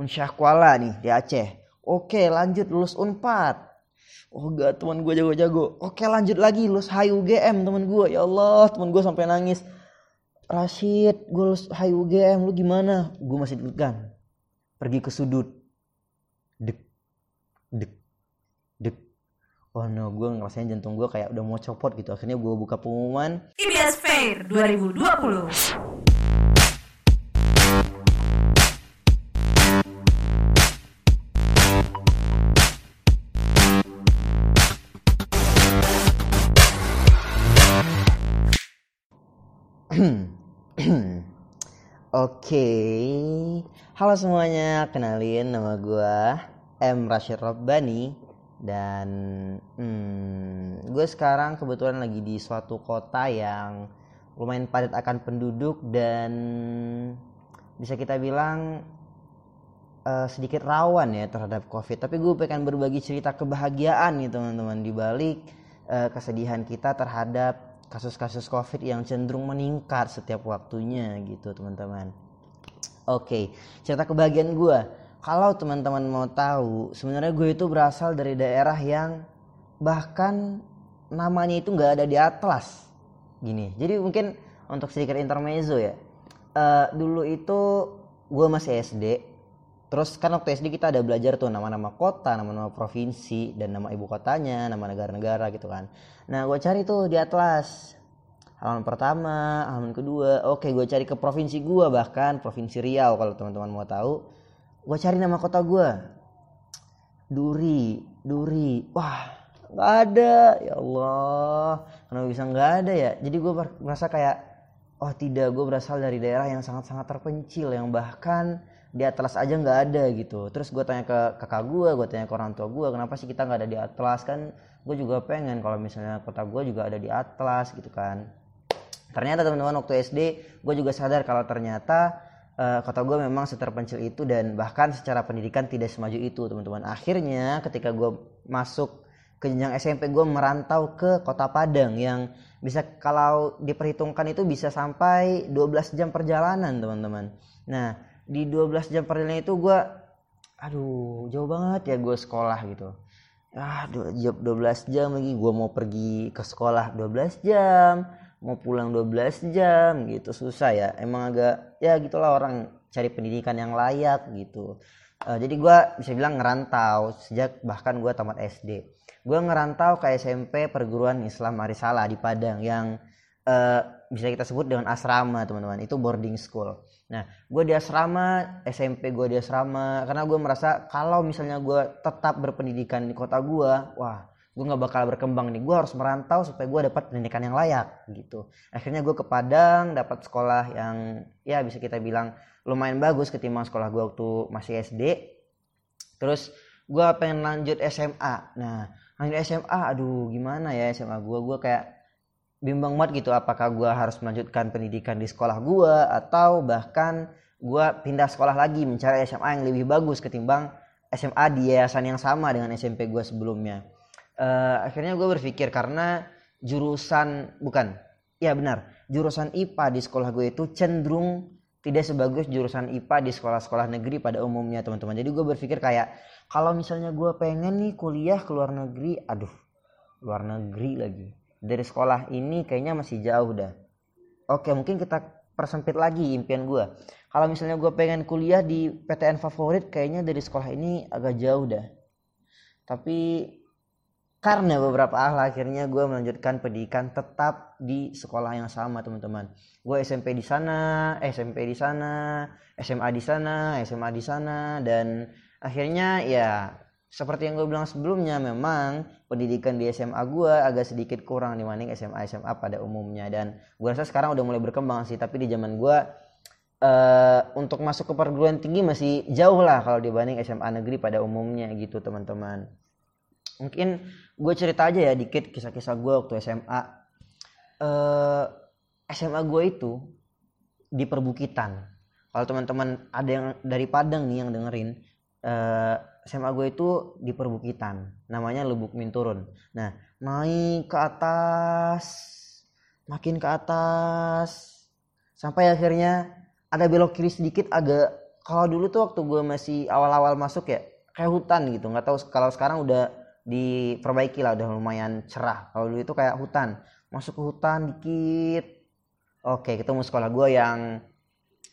Unsyah Kuala nih di Aceh. Oke lanjut lulus Unpad. Oh enggak teman gue jago-jago. Oke lanjut lagi lulus HUGM teman gue. Ya Allah teman gue sampai nangis. Rashid gue lulus HUGM lu gimana? Gue masih deg-degan. Pergi ke sudut. Dek. Dek. Dek. Oh no, gue ngerasain jantung gue kayak udah mau copot gitu. Akhirnya gue buka pengumuman. IBS Fair 2020. Oke, halo semuanya, kenalin nama gue M Rashid Robbani dan hmm, gue sekarang kebetulan lagi di suatu kota yang lumayan padat akan penduduk dan bisa kita bilang uh, sedikit rawan ya terhadap COVID. Tapi gue pengen berbagi cerita kebahagiaan nih teman-teman di balik uh, kesedihan kita terhadap kasus-kasus COVID yang cenderung meningkat setiap waktunya gitu teman-teman. Oke, cerita kebahagiaan gue. Kalau teman-teman mau tahu, sebenarnya gue itu berasal dari daerah yang bahkan namanya itu nggak ada di atlas. Gini, jadi mungkin untuk sedikit intermezzo ya. Uh, dulu itu gue masih SD, Terus kan waktu SD kita ada belajar tuh nama-nama kota, nama-nama provinsi, dan nama ibu kotanya, nama negara-negara gitu kan. Nah gue cari tuh di atlas. Halaman pertama, halaman kedua. Oke gue cari ke provinsi gue bahkan, provinsi Riau kalau teman-teman mau tahu. Gue cari nama kota gue. Duri, Duri. Wah nggak ada ya Allah. Kenapa bisa nggak ada ya? Jadi gue merasa kayak, oh tidak gue berasal dari daerah yang sangat-sangat terpencil. Yang bahkan di atlas aja nggak ada gitu. Terus gue tanya ke kakak gue gue tanya ke orang tua gue kenapa sih kita nggak ada di atlas? Kan gue juga pengen kalau misalnya kota gue juga ada di atlas gitu kan. Ternyata teman-teman waktu SD gue juga sadar kalau ternyata uh, kota gue memang seterpencil itu dan bahkan secara pendidikan tidak semaju itu teman-teman. Akhirnya ketika gue masuk ke jenjang SMP gue merantau ke kota Padang yang bisa kalau diperhitungkan itu bisa sampai 12 jam perjalanan teman-teman. Nah di 12 jam perjalanan itu gue aduh jauh banget ya gue sekolah gitu. Ah 12 jam lagi gue mau pergi ke sekolah 12 jam mau pulang 12 jam gitu. Susah ya emang agak ya gitulah orang cari pendidikan yang layak gitu. Uh, jadi gue bisa bilang ngerantau sejak bahkan gue tamat SD gue ngerantau ke SMP perguruan Islam Marisala di Padang yang uh, bisa kita sebut dengan asrama teman-teman itu boarding school Nah, gue di asrama, SMP gue di asrama, karena gue merasa kalau misalnya gue tetap berpendidikan di kota gue, wah, gue nggak bakal berkembang nih. Gue harus merantau supaya gue dapat pendidikan yang layak gitu. Akhirnya gue ke Padang, dapat sekolah yang ya bisa kita bilang lumayan bagus ketimbang sekolah gue waktu masih SD. Terus gue pengen lanjut SMA. Nah, lanjut SMA, aduh gimana ya SMA gue? Gue kayak bimbang banget gitu apakah gue harus melanjutkan pendidikan di sekolah gue atau bahkan gue pindah sekolah lagi mencari SMA yang lebih bagus ketimbang SMA di yayasan yang sama dengan SMP gue sebelumnya. Uh, akhirnya gue berpikir karena jurusan bukan, ya benar, jurusan IPA di sekolah gue itu cenderung tidak sebagus jurusan IPA di sekolah-sekolah negeri pada umumnya teman-teman. Jadi gue berpikir kayak kalau misalnya gue pengen nih kuliah ke luar negeri, aduh luar negeri lagi dari sekolah ini kayaknya masih jauh dah. Oke mungkin kita persempit lagi impian gue kalau misalnya gue pengen kuliah di PTN favorit kayaknya dari sekolah ini agak jauh dah. Tapi karena beberapa hal akhirnya gue melanjutkan pendidikan tetap di sekolah yang sama teman-teman. Gue SMP di sana SMP di sana SMA di sana SMA di sana dan akhirnya ya seperti yang gue bilang sebelumnya memang pendidikan di SMA gue agak sedikit kurang dibanding SMA SMA pada umumnya. Dan gue rasa sekarang udah mulai berkembang sih tapi di zaman gue uh, untuk masuk ke perguruan tinggi masih jauh lah kalau dibanding SMA negeri pada umumnya gitu teman-teman. Mungkin gue cerita aja ya dikit kisah-kisah gue waktu SMA uh, SMA gue itu di perbukitan. Kalau teman-teman ada yang dari Padang nih yang dengerin uh, SMA gue itu di perbukitan namanya Lubuk Minturun nah naik ke atas makin ke atas sampai akhirnya ada belok kiri sedikit agak kalau dulu tuh waktu gue masih awal-awal masuk ya kayak hutan gitu. Nggak tahu kalau sekarang udah diperbaiki lah udah lumayan cerah. Kalau dulu itu kayak hutan masuk ke hutan dikit. Oke ketemu sekolah gue yang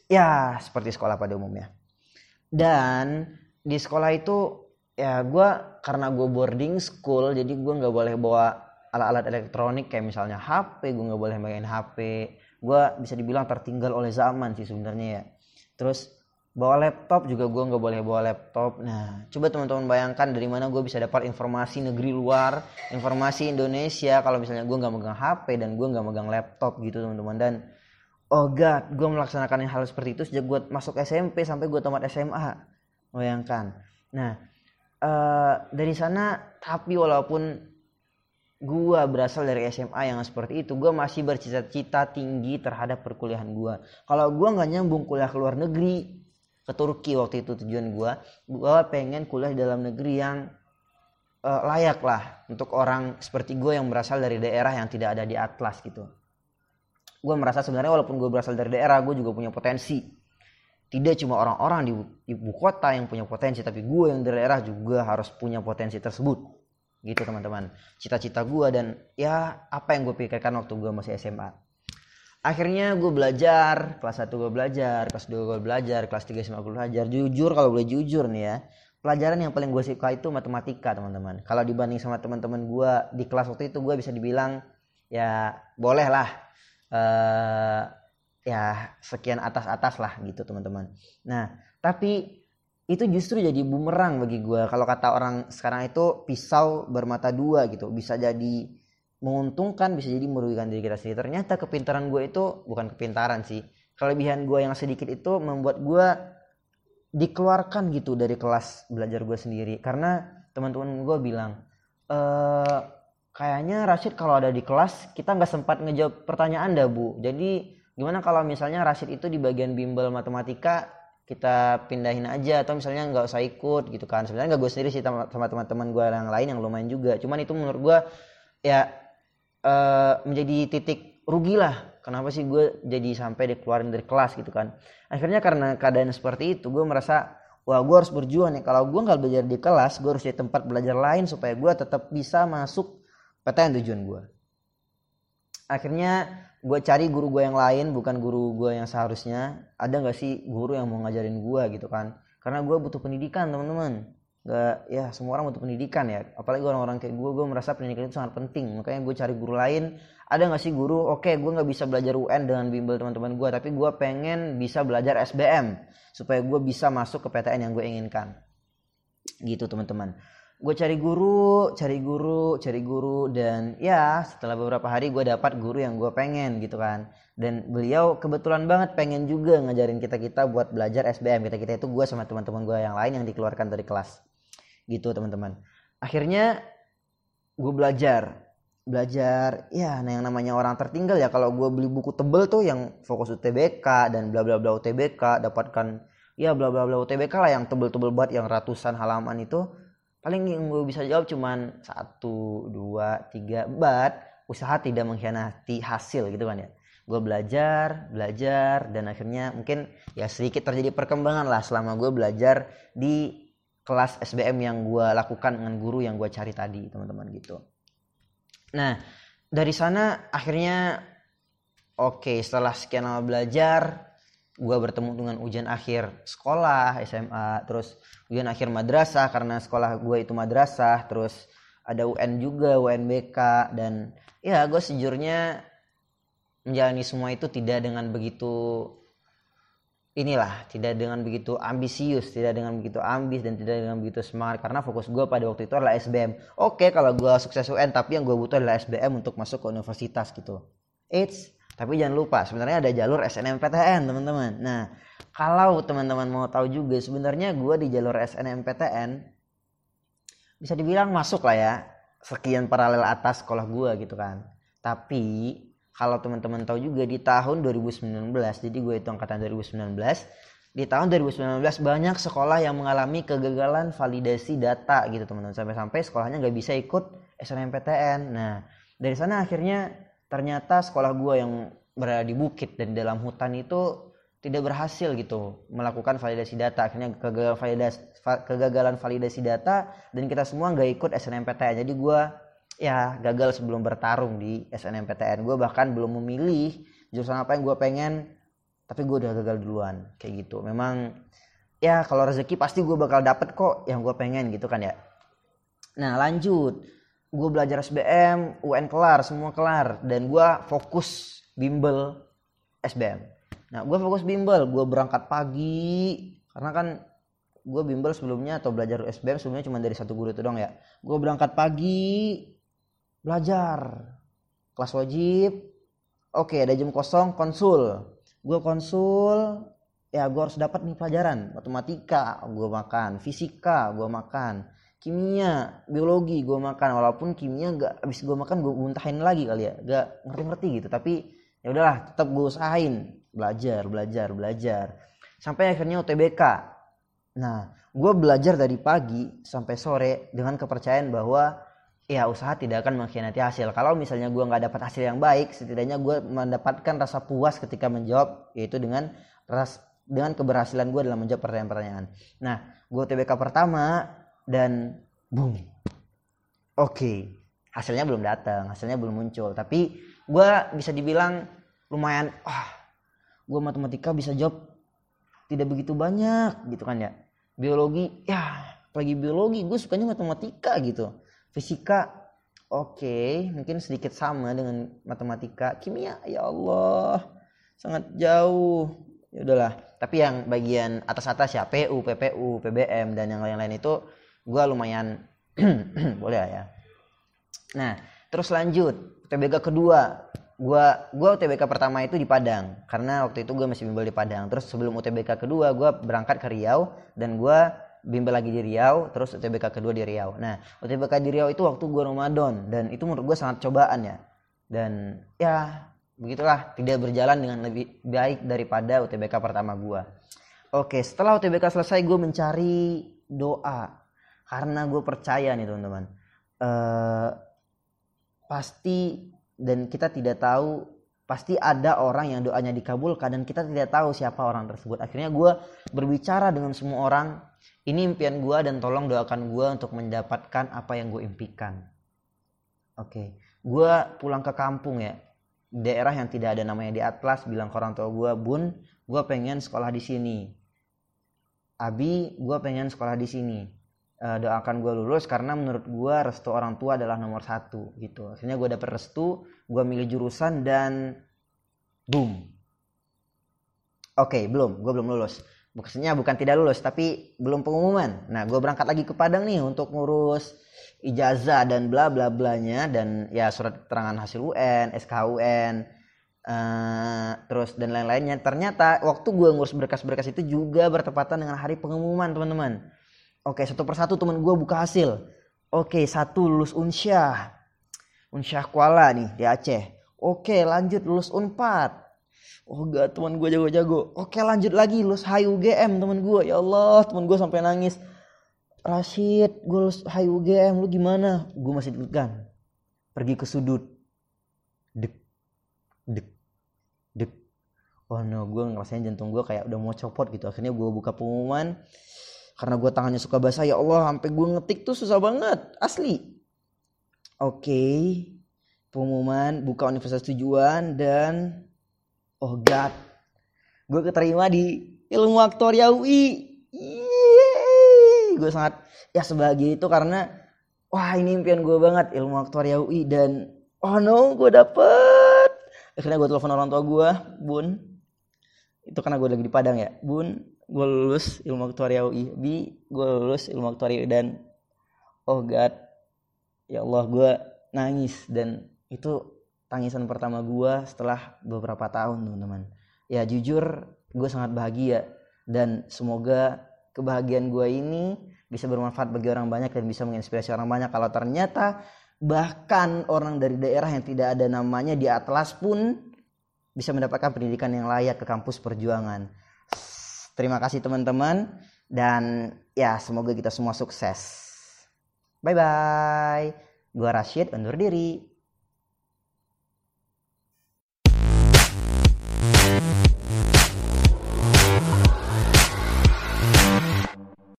ya seperti sekolah pada umumnya. Dan di sekolah itu ya gue karena gue boarding school jadi gue nggak boleh bawa alat-alat elektronik kayak misalnya HP gue nggak boleh main HP gue bisa dibilang tertinggal oleh zaman sih sebenarnya ya. Terus bawa laptop juga gue nggak boleh bawa laptop. Nah coba teman-teman bayangkan dari mana gue bisa dapat informasi negeri luar informasi Indonesia kalau misalnya gue nggak megang HP dan gue nggak megang laptop gitu teman-teman. Dan oh god gue melaksanakan hal seperti itu sejak gue masuk SMP sampai gue tamat SMA bayangkan nah uh, dari sana tapi walaupun gue berasal dari SMA yang seperti itu gue masih bercita-cita tinggi terhadap perkuliahan gue kalau gue nggak nyambung kuliah ke luar negeri ke Turki waktu itu tujuan gue gue pengen kuliah di dalam negeri yang uh, layak lah untuk orang seperti gue yang berasal dari daerah yang tidak ada di atlas gitu. Gue merasa sebenarnya walaupun gue berasal dari daerah gue juga punya potensi tidak cuma orang-orang di ibu kota yang punya potensi tapi gue yang dari daerah juga harus punya potensi tersebut. Gitu teman-teman. Cita-cita gue dan ya apa yang gue pikirkan waktu gue masih SMA akhirnya gue belajar kelas 1 gue belajar kelas 2 gue belajar kelas 3 SMA gue belajar. Jujur kalau boleh jujur nih ya pelajaran yang paling gue suka itu matematika teman-teman. Kalau dibanding sama teman-teman gue di kelas waktu itu gue bisa dibilang ya boleh lah uh, ya sekian atas-atas lah gitu teman-teman. Nah tapi itu justru jadi bumerang bagi gue kalau kata orang sekarang itu pisau bermata dua gitu. Bisa jadi menguntungkan bisa jadi merugikan diri kita sendiri. Ternyata kepintaran gue itu bukan kepintaran sih. Kelebihan gue yang sedikit itu membuat gue dikeluarkan gitu dari kelas belajar gue sendiri. Karena teman-teman gue bilang e, kayaknya Rashid kalau ada di kelas kita nggak sempat ngejawab pertanyaan dah bu. Jadi gimana kalau misalnya Rashid itu di bagian bimbel matematika kita pindahin aja atau misalnya nggak usah ikut gitu kan. Sebenarnya nggak gue sendiri sih sama teman-teman gue yang lain yang lumayan juga. Cuman itu menurut gue ya uh, menjadi titik rugi lah. Kenapa sih gue jadi sampai dikeluarin dari kelas gitu kan? Akhirnya karena keadaan seperti itu gue merasa wah gue harus berjuang nih. Kalau gue nggak belajar di kelas gue harus di tempat belajar lain supaya gue tetap bisa masuk PTN tujuan gue. Akhirnya gue cari guru gue yang lain bukan guru gue yang seharusnya. Ada nggak sih guru yang mau ngajarin gue gitu kan? Karena gue butuh pendidikan teman-teman. Gak ya semua orang butuh pendidikan ya. Apalagi orang-orang kayak gue gue merasa pendidikan itu sangat penting. Makanya gue cari guru lain. Ada nggak sih guru oke gue nggak bisa belajar UN dengan bimbel teman-teman gue tapi gue pengen bisa belajar SBM supaya gue bisa masuk ke PTN yang gue inginkan. Gitu teman-teman gue cari guru cari guru cari guru dan ya setelah beberapa hari gue dapat guru yang gue pengen gitu kan. Dan beliau kebetulan banget pengen juga ngajarin kita kita buat belajar SBM kita kita itu gue sama teman-teman gue yang lain yang dikeluarkan dari kelas. Gitu teman-teman. Akhirnya gue belajar. Belajar ya nah yang namanya orang tertinggal ya. Kalau gue beli buku tebel tuh yang fokus UTBK dan bla bla bla UTBK dapatkan ya bla bla bla UTBK lah yang tebel-tebel banget yang ratusan halaman itu paling yang gue bisa jawab cuman satu dua tiga bat usaha tidak mengkhianati hasil gitu kan ya. Gue belajar belajar dan akhirnya mungkin ya sedikit terjadi perkembangan lah selama gue belajar di kelas SBM yang gue lakukan dengan guru yang gue cari tadi teman-teman gitu. Nah dari sana akhirnya oke okay, setelah sekian lama belajar gue bertemu dengan ujian akhir sekolah SMA terus ujian akhir madrasah karena sekolah gue itu madrasah terus ada UN juga UNBK dan ya gue sejujurnya menjalani semua itu tidak dengan begitu inilah tidak dengan begitu ambisius tidak dengan begitu ambis dan tidak dengan begitu smart karena fokus gue pada waktu itu adalah SBM oke kalau gue sukses UN tapi yang gue butuh adalah SBM untuk masuk ke universitas gitu. It's tapi jangan lupa sebenarnya ada jalur SNMPTN teman-teman. Nah kalau teman-teman mau tahu juga sebenarnya gue di jalur SNMPTN bisa dibilang masuk lah ya sekian paralel atas sekolah gue gitu kan. Tapi kalau teman-teman tahu juga di tahun 2019 jadi gue itu angkatan 2019 di tahun 2019 banyak sekolah yang mengalami kegagalan validasi data gitu teman-teman. Sampai-sampai sekolahnya nggak bisa ikut SNMPTN nah dari sana akhirnya ternyata sekolah gue yang berada di bukit dan dalam hutan itu tidak berhasil gitu melakukan validasi data. Akhirnya kegagalan validasi kegagalan validasi data dan kita semua nggak ikut SNMPTN jadi gue ya gagal sebelum bertarung di SNMPTN gue bahkan belum memilih jurusan apa yang gue pengen tapi gue udah gagal duluan kayak gitu. Memang ya kalau rezeki pasti gue bakal dapet kok yang gue pengen gitu kan ya. Nah lanjut gue belajar SBM UN kelar semua kelar. Dan gue fokus bimbel SBM Nah, gue fokus bimbel, gue berangkat pagi. Karena kan gue bimbel sebelumnya atau belajar SBM sebelumnya cuma dari satu guru itu dong ya. Gue berangkat pagi belajar. Kelas wajib. Oke, ada jam kosong konsul. Gue konsul, ya gue harus dapat nih pelajaran. Matematika gue makan, fisika gue makan, kimia, biologi gue makan. Walaupun kimia gak abis gue makan gue muntahin lagi kali ya, gak ngerti-ngerti gitu. Tapi ya udahlah, tetap gue usahain. Belajar belajar belajar. Sampai akhirnya UTBK nah gue belajar dari pagi sampai sore dengan kepercayaan bahwa ya usaha tidak akan mengkhianati hasil. Kalau misalnya gue nggak dapat hasil yang baik setidaknya gue mendapatkan rasa puas ketika menjawab yaitu dengan ras dengan keberhasilan gue dalam menjawab pertanyaan-pertanyaan. Nah gue UTBK pertama dan boom. Oke okay. hasilnya belum datang hasilnya belum muncul. Tapi gue bisa dibilang lumayan ah gue matematika bisa jawab tidak begitu banyak gitu kan ya. Biologi ya apalagi biologi gue sukanya matematika gitu. Fisika oke okay, mungkin sedikit sama dengan matematika. Kimia ya Allah sangat jauh. Ya udahlah. Tapi yang bagian atas atas ya PU PPU PBM dan yang lain-lain itu gue lumayan boleh ya. Nah terus lanjut TBK kedua. Gua gua UTBK pertama itu di Padang karena waktu itu gua masih bimbel di Padang. Terus sebelum UTBK kedua gua berangkat ke Riau dan gua bimbel lagi di Riau terus UTBK kedua di Riau. Nah UTBK di Riau itu waktu gua Ramadan dan itu menurut gua sangat cobaan ya. Dan ya begitulah tidak berjalan dengan lebih baik daripada UTBK pertama gua. Oke setelah UTBK selesai gua mencari doa karena gue percaya nih teman-teman. Uh, pasti dan kita tidak tahu pasti ada orang yang doanya dikabulkan dan kita tidak tahu siapa orang tersebut. Akhirnya gue berbicara dengan semua orang ini impian gue dan tolong doakan gue untuk mendapatkan apa yang gue impikan. Oke okay. gue pulang ke kampung ya. Daerah yang tidak ada namanya di atlas bilang ke orang tua gue bun gue pengen sekolah di sini. Abi gue pengen sekolah di sini uh, doakan gue lulus karena menurut gue restu orang tua adalah nomor satu gitu. Akhirnya gue dapet restu gue milih jurusan dan boom. Oke okay, belum. Gue belum lulus. Maksudnya bukan tidak lulus tapi belum pengumuman. Nah gue berangkat lagi ke Padang nih untuk ngurus ijazah dan bla bla blanya dan ya surat keterangan hasil UN SKUN uh, eh, terus dan lain-lainnya. Ternyata waktu gue ngurus berkas-berkas itu juga bertepatan dengan hari pengumuman teman-teman Oke, satu persatu teman gue buka hasil. Oke, satu lulus Unsyah. Unsyah Kuala nih di Aceh. Oke, lanjut lulus Unpad. Oh gak teman gue jago-jago. Oke lanjut lagi lulus HUGM teman gue. Ya Allah teman gue sampai nangis. Rashid gue lulus HUGM lu gimana? Gue masih deg-degan. Pergi ke sudut. Dek. Dek. Dek. Oh no gue ngerasain jantung gue kayak udah mau copot gitu. Akhirnya gue buka pengumuman karena gue tangannya suka basah ya Allah sampai gue ngetik tuh susah banget asli. Oke okay. pengumuman buka universitas tujuan dan oh god. Gue keterima di ilmu aktoria UI gue sangat ya sebagai itu karena wah ini impian gue banget ilmu aktoria UI dan oh no gue dapet. Akhirnya gue telepon orang tua gue bun. Itu karena gue lagi di Padang ya bun gue lulus ilmu aktuaria UI bi gue lulus ilmu aktuaria dan oh god ya Allah gue nangis. Dan itu tangisan pertama gue setelah beberapa tahun teman-teman. Ya jujur gue sangat bahagia. Dan semoga kebahagiaan gue ini bisa bermanfaat bagi orang banyak dan bisa menginspirasi orang banyak. Kalau ternyata bahkan orang dari daerah yang tidak ada namanya di atlas pun bisa mendapatkan pendidikan yang layak ke kampus perjuangan Terima kasih teman-teman dan ya semoga kita semua sukses. Bye bye. Gua Rashid undur diri.